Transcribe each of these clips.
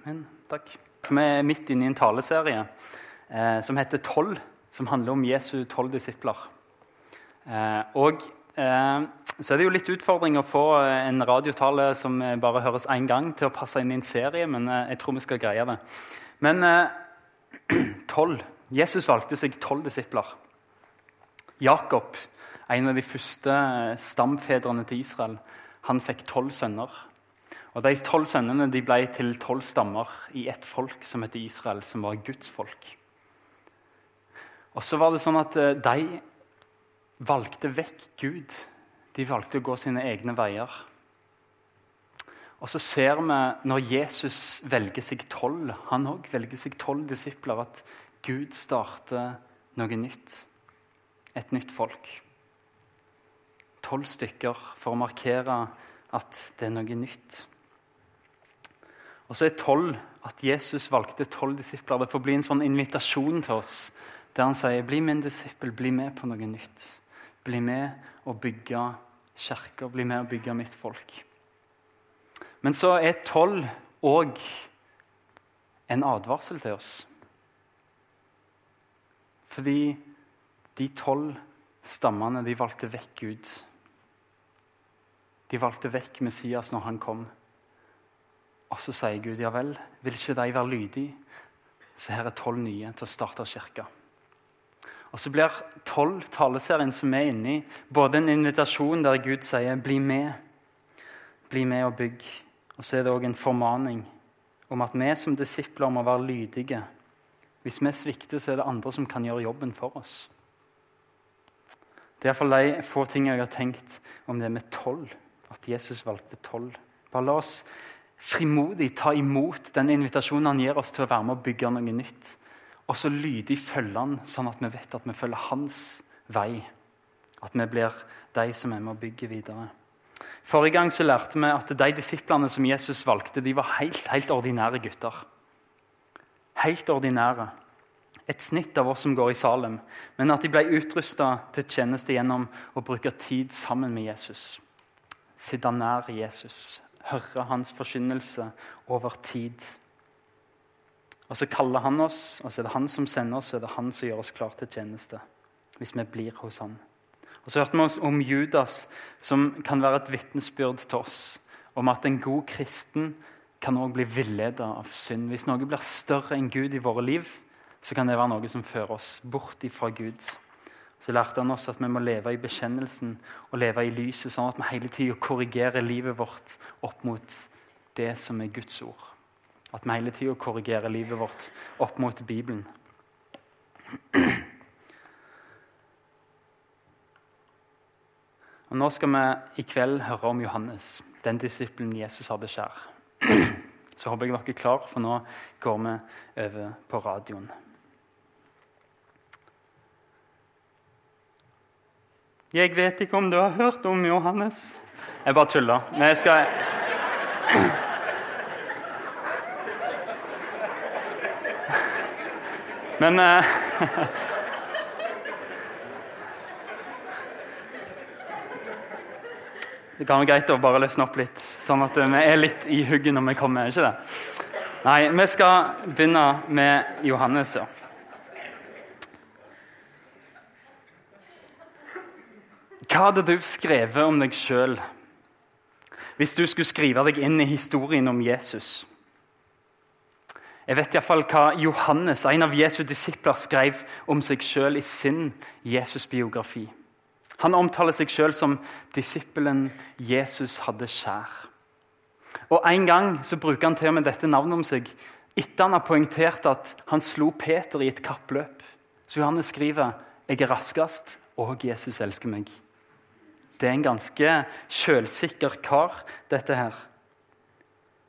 Amen. Takk. Vi er midt inne i en taleserie eh, som heter Tolv, som handler om Jesu tolv disipler. Eh, og eh, så er det jo litt utfordring å få eh, en radiotale som bare høres én gang, til å passe inn i en serie, men eh, jeg tror vi skal greie det. Men eh, tolv Jesus valgte seg tolv disipler. Jakob, en av de første stamfedrene til Israel, han fikk tolv sønner. Og De tolv sønnene de ble til tolv stammer i ett folk som het Israel, som var Guds folk. Og så var det sånn at eh, de valgte vekk Gud. De valgte å gå sine egne veier. Og så ser vi når Jesus velger seg tolv, han òg velger seg tolv disipler, at Gud starter noe nytt. Et nytt folk. Tolv stykker for å markere at det er noe nytt. Og så er tolv at Jesus valgte tolv disipler. Det får bli en sånn invitasjon til oss der han sier bli min disippel, bli med på noe nytt. Bli med og bygge kirker, bli med og bygge mitt folk. Men så er tolv òg en advarsel til oss. Fordi de tolv stammene de valgte vekk Gud. De valgte vekk Messias når han kom. Og så sier Gud ja vel, vil ikke de være lydige? Så her er tolv nye til å starte kirka. Og så blir tolv taleserien som er inne i, både en invitasjon der Gud sier 'bli med', bli med og bygg. Og så er det òg en formaning om at vi som disipler må være lydige. Hvis vi svikter, så er det andre som kan gjøre jobben for oss. Det er iallfall de få tingene jeg har tenkt om det med tolv. At Jesus valgte tolv. Bare la oss frimodig ta imot den invitasjonen han gir oss til å være med og bygge noe nytt. Og så lydig følge han, sånn at vi vet at vi følger hans vei. At vi blir de som er med og bygger videre. Forrige gang så lærte vi at de disiplene som Jesus valgte, de var helt, helt ordinære gutter. Helt ordinære. Et snitt av oss som går i Salem. Men at de ble utrusta til tjeneste gjennom å bruke tid sammen med Jesus. Sitte nær Jesus, høre hans forkynnelse over tid. Og Så kaller han oss, og så er det han som sender oss, og det er han som gjør oss klar til tjeneste. Hvis vi blir hos han. Og Så hørte vi oss om Judas, som kan være et vitnesbyrd til oss om at en god kristen kan også bli villedet av synd. Hvis noe blir større enn Gud i våre liv, så kan det være noe som fører oss bort ifra Gud. Så lærte han oss at vi må leve i bekjennelsen og leve i lyset, sånn at vi hele tida korrigerer livet vårt opp mot det som er Guds ord. At vi hele tida korrigerer livet vårt opp mot Bibelen. Og Nå skal vi i kveld høre om Johannes, den disippelen Jesus hadde kjær. Så håper jeg dere er klar, for nå går vi over på radioen. Jeg vet ikke om du har hørt om Johannes. Jeg bare tuller. Men jeg skal Men uh... Det kan være greit å bare løsne opp litt, sånn at vi er litt i hugget når vi kommer. ikke det? Nei, vi skal begynne med Johannes. ja. Hva hadde du skrevet om deg sjøl hvis du skulle skrive deg inn i historien om Jesus? Jeg vet iallfall hva Johannes, en av Jesu disipler, skrev om seg sjøl i sin Jesus-biografi. Han omtaler seg sjøl som disippelen Jesus hadde kjær. Og En gang så bruker han til og med dette navnet om seg etter han har poengtert at han slo Peter i et kappløp. Så Johannes skriver 'Jeg er raskest, og Jesus elsker meg'. Det er en ganske sjølsikker kar, dette her.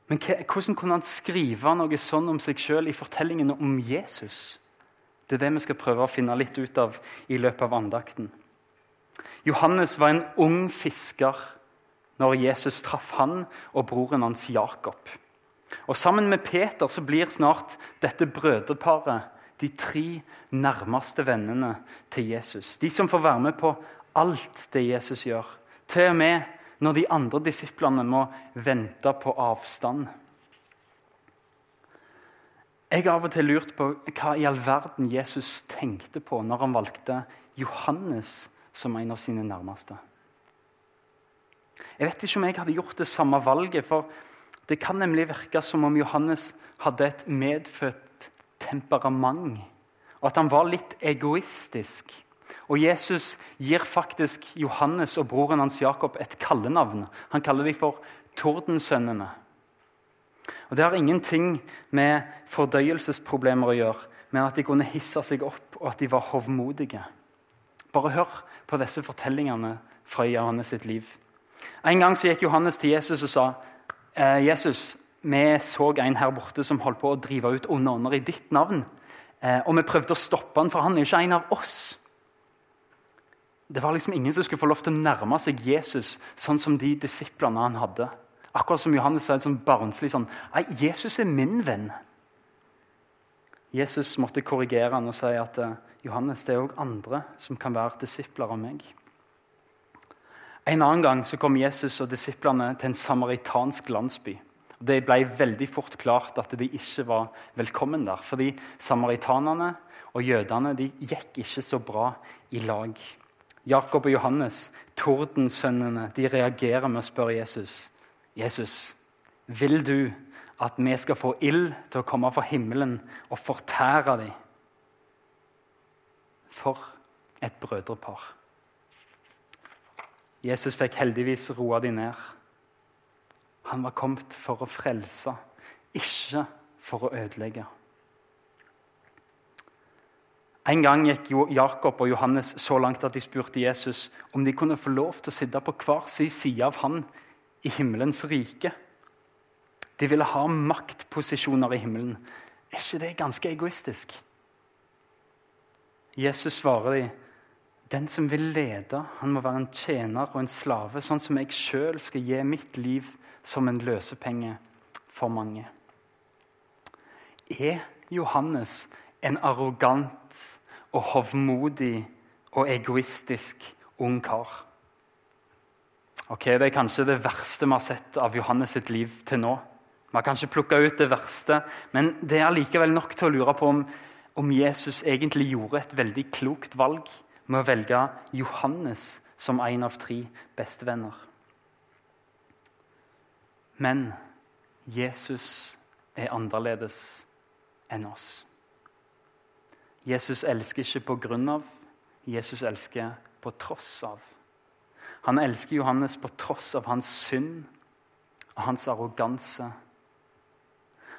Men hvordan kunne han skrive noe sånn om seg sjøl i fortellingene om Jesus? Det er det vi skal prøve å finne litt ut av i løpet av andakten. Johannes var en ung fisker når Jesus traff han og broren hans Jakob. Og Sammen med Peter så blir snart dette brødreparet de tre nærmeste vennene til Jesus. De som får være med på alt det Jesus gjør. Til og med når de andre disiplene må vente på avstand. Jeg har av og til lurt på hva i all verden Jesus tenkte på når han valgte Johannes som en av sine nærmeste. Jeg vet ikke om jeg hadde gjort det samme valget, for det kan nemlig virke som om Johannes hadde et medfødt temperament, og at han var litt egoistisk. Og Jesus gir faktisk Johannes og broren hans Jakob et kallenavn. Han kaller dem for Tordensønnene. Og Det har ingenting med fordøyelsesproblemer å gjøre, men at de kunne hisse seg opp, og at de var hovmodige. Bare hør på disse fortellingene fra Johannes sitt liv. En gang så gikk Johannes til Jesus og sa eh, Jesus, vi så en her borte som holdt på å drive ut onde ånder i ditt navn. Eh, og vi prøvde å stoppe han, for han er jo ikke en av oss. Det var liksom ingen som skulle få lov til å nærme seg Jesus sånn som de disiplene han hadde. Akkurat som Johannes sa sånn barnslig sånn Nei, Jesus er min venn. Jesus måtte korrigere han og si at uh, Johannes, det er òg andre som kan være disipler av meg. En annen gang så kom Jesus og disiplene til en samaritansk landsby. Det ble veldig fort klart at de ikke var velkommen der. Fordi samaritanerne og jødene de gikk ikke så bra i lag. Jakob og Johannes, tordensønnene, de reagerer med å spørre Jesus. Jesus, vil du at vi skal få ild til å komme fra himmelen og fortære dem? For et brødrepar. Jesus fikk heldigvis roa dem ned. Han var kommet for å frelse, ikke for å ødelegge. En gang gikk Jakob og Johannes så langt at de spurte Jesus om de kunne få lov til å sitte på hver sin side av han i himmelens rike. De ville ha maktposisjoner i himmelen. Er ikke det ganske egoistisk? Jesus svarer dem den som vil lede, han må være en tjener og en slave, sånn som jeg sjøl skal gi mitt liv som en løsepenge for mange. Er Johannes en arrogant og hovmodig og egoistisk ung kar. Ok, Det er kanskje det verste vi har sett av Johannes sitt liv til nå. Vi har kanskje plukka ut det verste, men det er likevel nok til å lure på om, om Jesus egentlig gjorde et veldig klokt valg med å velge Johannes som en av tre bestevenner. Men Jesus er annerledes enn oss. Jesus elsker ikke på grunn av, Jesus elsker på tross av. Han elsker Johannes på tross av hans synd og hans arroganse.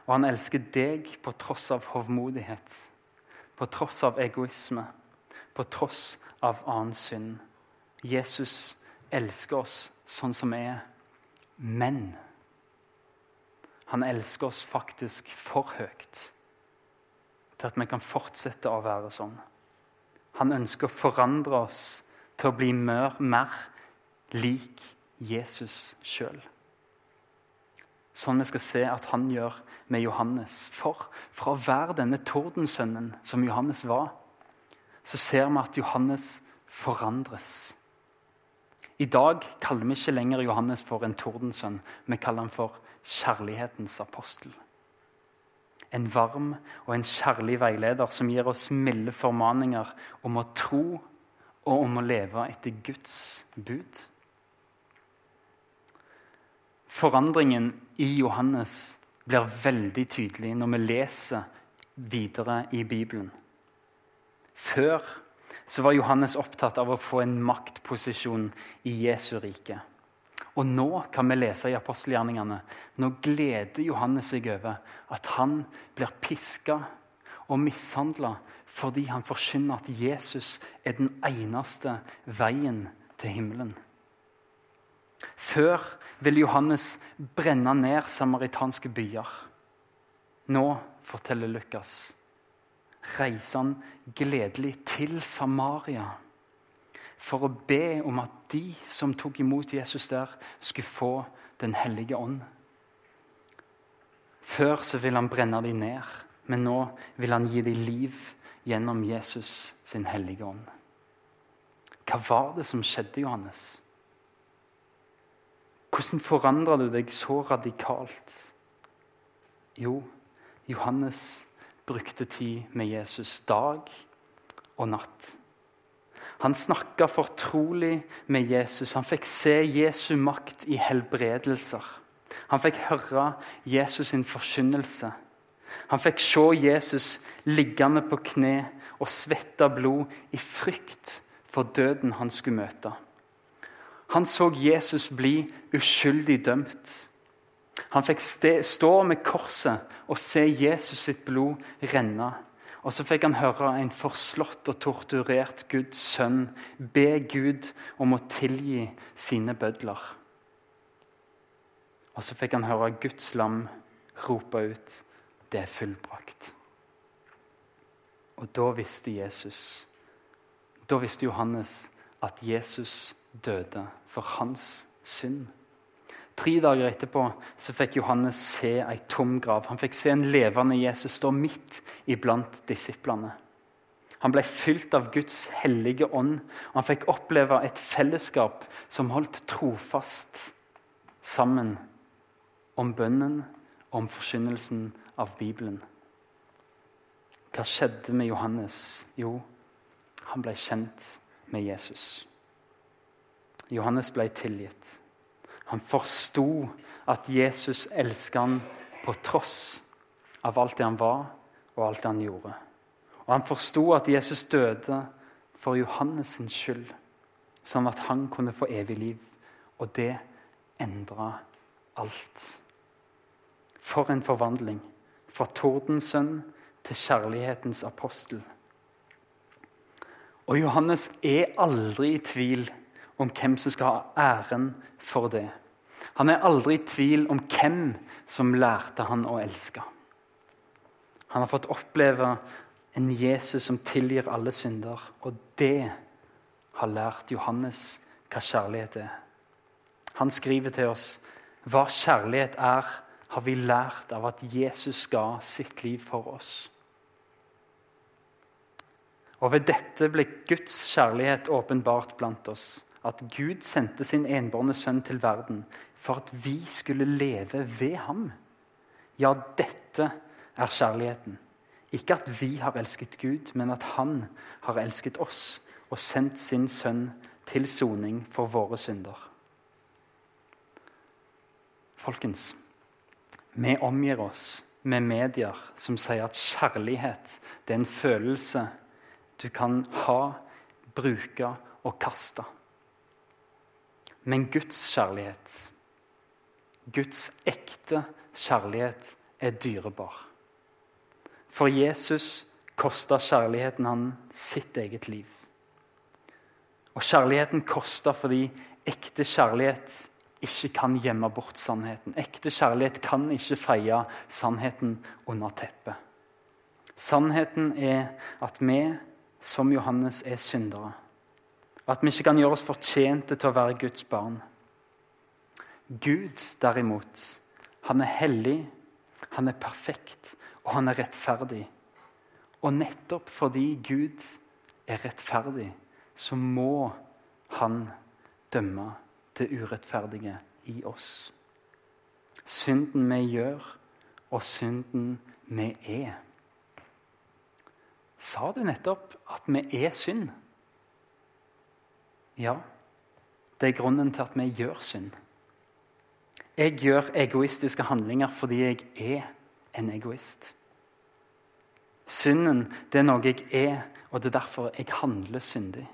Og han elsker deg på tross av hovmodighet, på tross av egoisme, på tross av annen synd. Jesus elsker oss sånn som vi er, men han elsker oss faktisk for høyt til at vi kan fortsette å være sånn. Han ønsker å forandre oss til å bli mer, mer lik Jesus sjøl. Sånn vi skal se at han gjør med Johannes. For fra å være denne tordensønnen som Johannes var, så ser vi at Johannes forandres. I dag kaller vi ikke lenger Johannes for en tordensønn. Vi kaller han for kjærlighetens apostel en varm og en kjærlig veileder som gir oss milde formaninger om å tro og om å leve etter Guds bud. Forandringen i Johannes blir veldig tydelig når vi leser videre i Bibelen. Før var Johannes opptatt av å få en maktposisjon i Jesu rike. Og nå kan vi lese i apostelgjerningene. Nå gleder Johannes seg over at han blir piska og mishandla fordi han forkynner at Jesus er den eneste veien til himmelen. Før ville Johannes brenne ned samaritanske byer. Nå, forteller Lukas, reiser han gledelig til Samaria for å be om at de som tok imot Jesus der, skulle få Den hellige ånd. Før så ville han brenne dem ned, men nå vil han gi dem liv gjennom Jesus sin hellige ånd. Hva var det som skjedde, Johannes? Hvordan forandra du deg så radikalt? Jo, Johannes brukte tid med Jesus dag og natt. Han snakka fortrolig med Jesus. Han fikk se Jesu makt i helbredelser. Han fikk høre Jesus sin forkynnelse. Han fikk se Jesus liggende på kne og svette blod i frykt for døden han skulle møte. Han så Jesus bli uskyldig dømt. Han fikk stå med korset og se Jesus sitt blod renne og så fikk han høre en forslått og torturert Guds sønn be Gud om å tilgi sine bødler. Og så fikk han høre Guds lam rope ut 'Det er fullbrakt'. Og da visste Jesus, da visste Johannes at Jesus døde for hans synd. Tre dager etterpå så fikk Johannes se ei tom grav. Han fikk se en levende Jesus stå midt iblant disiplene. Han ble fylt av Guds hellige ånd, og han fikk oppleve et fellesskap som holdt trofast sammen om bønnen og om forkynnelsen av Bibelen. Hva skjedde med Johannes? Jo, han ble kjent med Jesus. Johannes ble tilgitt. Han forsto at Jesus elsket han på tross av alt det han var, og alt det han gjorde. Og Han forsto at Jesus døde for Johannes sin skyld, sånn at han kunne få evig liv. Og det endra alt. For en forvandling. Fra tordensønn til kjærlighetens apostel. Og Johannes er aldri i tvil om hvem som skal ha æren for det. Han er aldri i tvil om hvem som lærte han å elske. Han har fått oppleve en Jesus som tilgir alle synder. Og det har lært Johannes hva kjærlighet er. Han skriver til oss hva kjærlighet er, har vi lært av at Jesus ga sitt liv for oss. Og Ved dette ble Guds kjærlighet åpenbart blant oss. At Gud sendte sin enbårne sønn til verden for at vi skulle leve ved ham. Ja, dette er kjærligheten. Ikke at vi har elsket Gud, men at han har elsket oss og sendt sin sønn til soning for våre synder. Folkens, vi omgir oss med medier som sier at kjærlighet det er en følelse du kan ha, bruke og kaste. Men Guds kjærlighet Guds ekte kjærlighet er dyrebar. For Jesus kosta kjærligheten han sitt eget liv. Og kjærligheten kosta fordi ekte kjærlighet ikke kan gjemme bort sannheten. Ekte kjærlighet kan ikke feie sannheten under teppet. Sannheten er at vi, som Johannes, er syndere. Og at vi ikke kan gjøre oss fortjente til å være Guds barn. Gud, derimot, han er hellig, han er perfekt, og han er rettferdig. Og nettopp fordi Gud er rettferdig, så må han dømme det urettferdige i oss. Synden vi gjør, og synden vi er. Sa du nettopp at vi er synd? Ja, det er grunnen til at vi gjør synd. Jeg gjør egoistiske handlinger fordi jeg er en egoist. Synden det er noe jeg er, og det er derfor jeg handler syndig.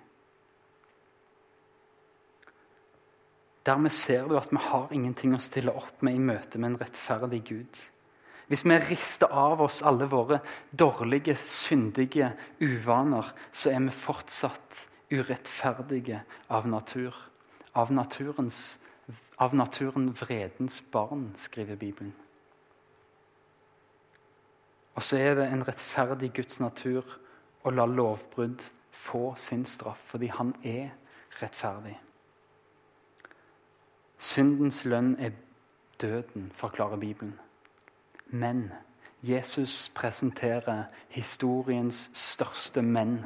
Dermed ser du at vi har ingenting å stille opp med i møte med en rettferdig Gud. Hvis vi rister av oss alle våre dårlige, syndige uvaner, så er vi fortsatt urettferdige av natur. Av naturens av naturen vredens barn, skriver Bibelen. Og så er det en rettferdig Guds natur å la lovbrudd få sin straff, fordi han er rettferdig. Syndens lønn er døden, forklarer Bibelen. Men Jesus presenterer historiens største menn.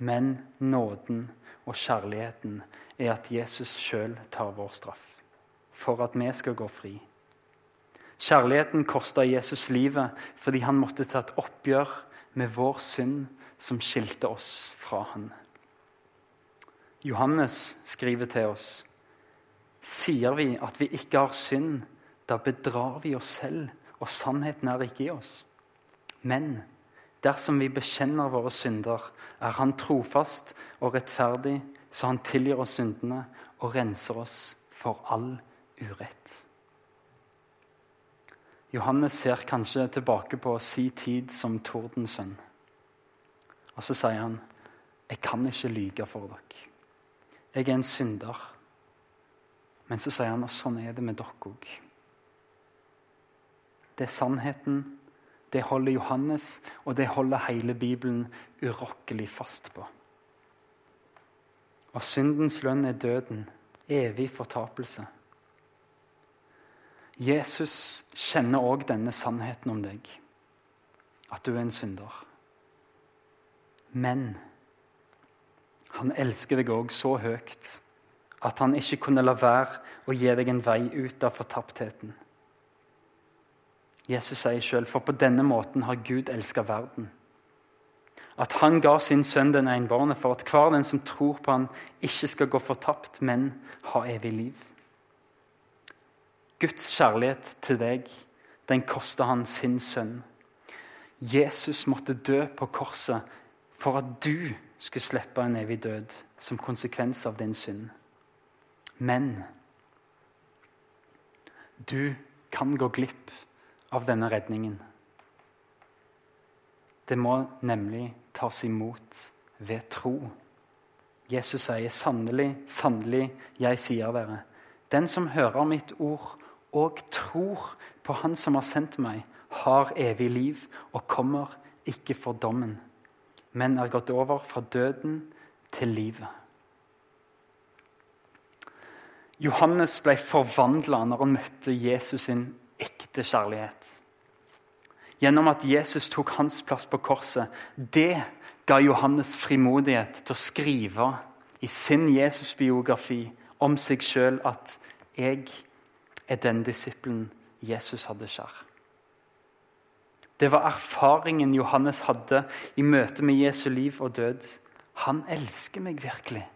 Men nåden og kjærligheten er at Jesus sjøl tar vår straff for at vi skal gå fri. Kjærligheten kosta Jesus livet fordi han måtte ta et oppgjør med vår synd som skilte oss fra han. Johannes skriver til oss Sier vi at vi ikke har synd, da bedrar vi oss selv, og sannheten er ikke i oss. Men dersom vi bekjenner våre synder, er Han trofast og rettferdig, så Han tilgir oss syndene og renser oss for all urett. Johannes ser kanskje tilbake på si tid som tordensønn. Og så sier han, 'Jeg kan ikke lyge for dere. Jeg er en synder.' Men så sier han og sånn er det med dere òg. Det er sannheten. Det holder Johannes, og det holder hele Bibelen urokkelig fast på. Og syndens lønn er døden, evig fortapelse. Jesus kjenner òg denne sannheten om deg, at du er en synder. Men han elsker deg òg så høyt at han ikke kunne la være å gi deg en vei ut av fortaptheten. Jesus sier sjøl, for på denne måten har Gud elska verden. At han ga sin sønn den enbårne for at hver den som tror på han ikke skal gå fortapt, men ha evig liv. Guds kjærlighet til deg, den kosta han sin sønn. Jesus måtte dø på korset for at du skulle slippe en evig død som konsekvens av din synd. Men du kan gå glipp av denne redningen. Det må nemlig tas imot ved tro. Jesus sier sannelig, sannelig, jeg sier dere, den som hører mitt ord og tror på Han som har sendt meg, har evig liv og kommer ikke for dommen, men er gått over fra døden til livet. Johannes ble forvandla når han møtte Jesus sin ekte kjærlighet. Gjennom at Jesus tok hans plass på korset. Det ga Johannes frimodighet til å skrive i sin Jesus-biografi om seg sjøl at 'jeg er den disippelen Jesus hadde kjær. Det var erfaringen Johannes hadde i møte med Jesu liv og død. Han elsker meg virkelig.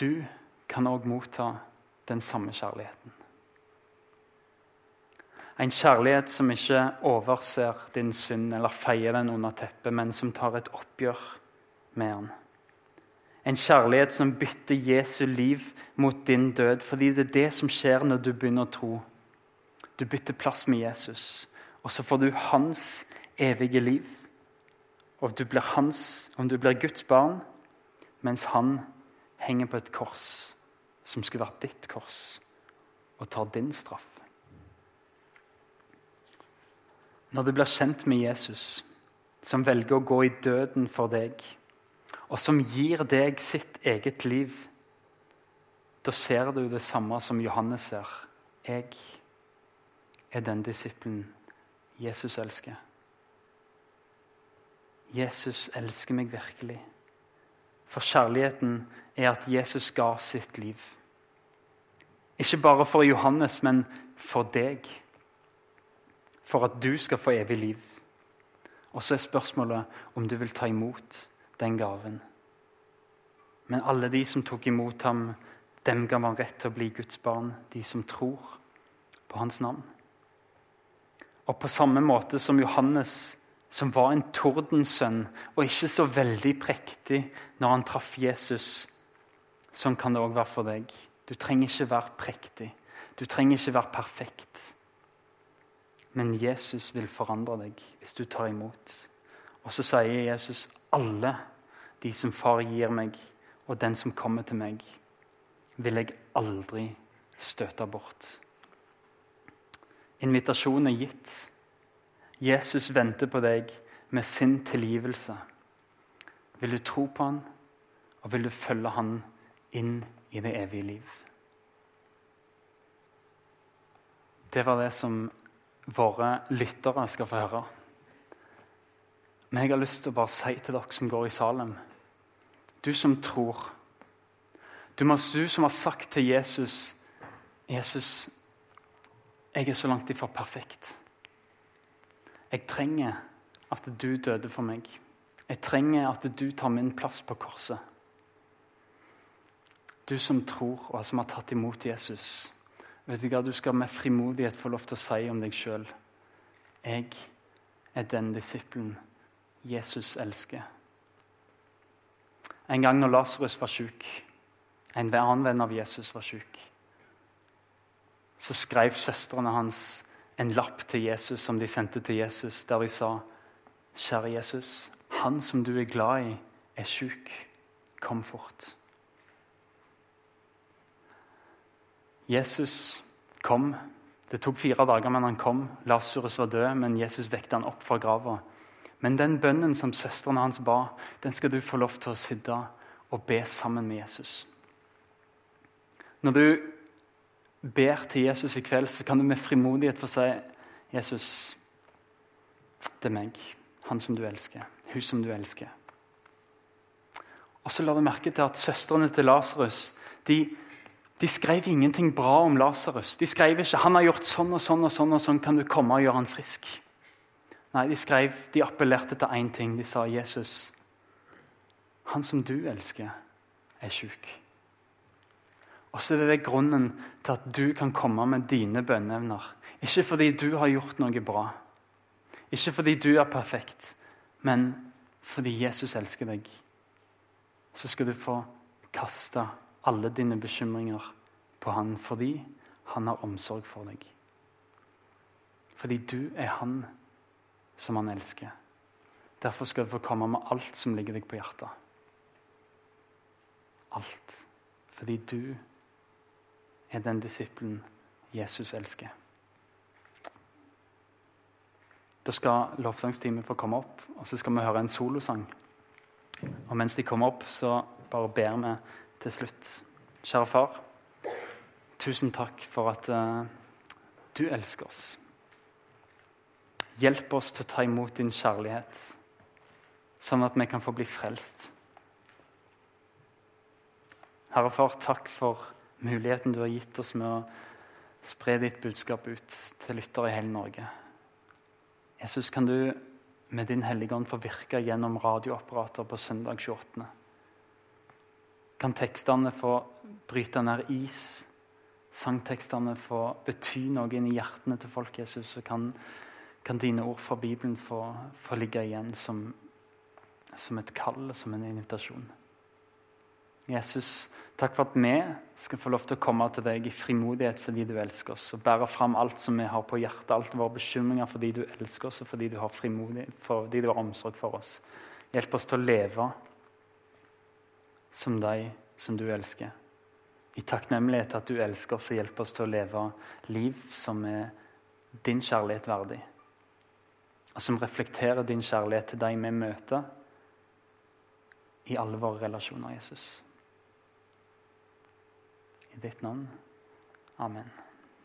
Du kan òg motta den samme kjærligheten. En kjærlighet som ikke overser din synd eller feier den under teppet, men som tar et oppgjør med den. En kjærlighet som bytter Jesu liv mot din død. Fordi det er det som skjer når du begynner å tro. Du bytter plass med Jesus, og så får du hans evige liv. Og du blir hans, om du blir Guds barn, mens han henger på et kors som skulle vært ditt kors, og tar din straff. Når du blir kjent med Jesus, som velger å gå i døden for deg og som gir deg sitt eget liv, da ser du det samme som Johannes ser. Jeg er den disippelen Jesus elsker. Jesus elsker meg virkelig. For kjærligheten er at Jesus ga sitt liv. Ikke bare for Johannes, men for deg. For at du skal få evig liv. Og så er spørsmålet om du vil ta imot den gaven. Men alle de som tok imot ham, dem ga man rett til å bli Guds barn, de som tror på hans navn. Og på samme måte som Johannes, som var en tordensønn og ikke så veldig prektig når han traff Jesus, sånn kan det òg være for deg. Du trenger ikke være prektig. Du trenger ikke være perfekt. Men Jesus vil forandre deg hvis du tar imot. Og så sier Jesus alle de som far gir meg, og den som kommer til meg, vil jeg aldri støte bort. Invitasjonen er gitt. Jesus venter på deg med sin tilgivelse. Vil du tro på han, og vil du følge han inn i det evige liv? Det var det som våre lyttere skal få høre. Men jeg har lyst til å bare si til dere som går i Salem Du som tror. Du, du som har sagt til Jesus Jesus, jeg er så langt ifra perfekt. Jeg trenger at du døde for meg. Jeg trenger at du tar min plass på korset. Du som tror og som har tatt imot Jesus, vet du hva du skal med frimodighet få lov til å si om deg sjøl. Jeg er den disippelen Jesus elsker. En gang når Lasarus var syk, en annen venn av Jesus var syk, så skrev søstrene hans en lapp til Jesus som de sendte til Jesus, der de sa Kjære Jesus, han som du er glad i, er syk. Kom fort. Jesus kom. Det tok fire dager, men han kom. Lasarus var død, men Jesus vekte han opp fra grava. Men den bønnen som søstrene hans ba, den skal du få lov til å sitte og be sammen med Jesus. Når du ber til Jesus i kveld, så kan du med frimodighet få si Jesus, det er meg, han som du elsker, hun som du elsker. Og så la du merke til at søstrene til Lasarus de, de, skrev ingenting bra om Lasarus. De skrev ikke 'han har gjort sånn og sånn og sånn, og sånn kan du komme og gjøre han frisk'. Nei, de skrev, de appellerte til én ting. De sa 'Jesus, han som du elsker, er sjuk'. Og så er det grunnen til at du kan komme med dine bønneevner. Ikke fordi du har gjort noe bra, ikke fordi du er perfekt, men fordi Jesus elsker deg. Så skal du få kaste alle dine bekymringer på han fordi han har omsorg for deg. Fordi du er han som han elsker. Derfor skal du få komme med alt som ligger deg på hjertet. Alt. Fordi du er den disippelen Jesus elsker. Da skal lovsangsteamet få komme opp, og så skal vi høre en solosang. Og mens de kommer opp, så bare ber vi til slutt. Kjære far, tusen takk for at uh, du elsker oss. Hjelp oss til å ta imot din kjærlighet, sånn at vi kan få bli frelst. Herre far, takk for muligheten du har gitt oss med å spre ditt budskap ut til lyttere i hele Norge. Jesus, kan du med din Hellige Ånd få virke gjennom radioapparater på søndag 28. Kan tekstene få bryte ned is? Sangtekstene få bety noe inn i hjertene til folk, Jesus? Så kan, kan dine ord fra Bibelen få, få ligge igjen som, som et kall, som en invitasjon. Jesus, takk for at vi skal få lov til å komme til deg i frimodighet fordi du elsker oss, og bære fram alt som vi har på hjertet, alt våre bekymringer fordi du elsker oss, og fordi du har frimodighet, fordi du har omsorg for oss. Hjelp oss til å leve som deg som du elsker. I takknemlighet til at du elsker oss, og hjelper oss til å leve liv som er din kjærlighet verdig. Og som reflekterer din kjærlighet til deg vi møter i alle våre relasjoner, Jesus. I ditt navn. Amen.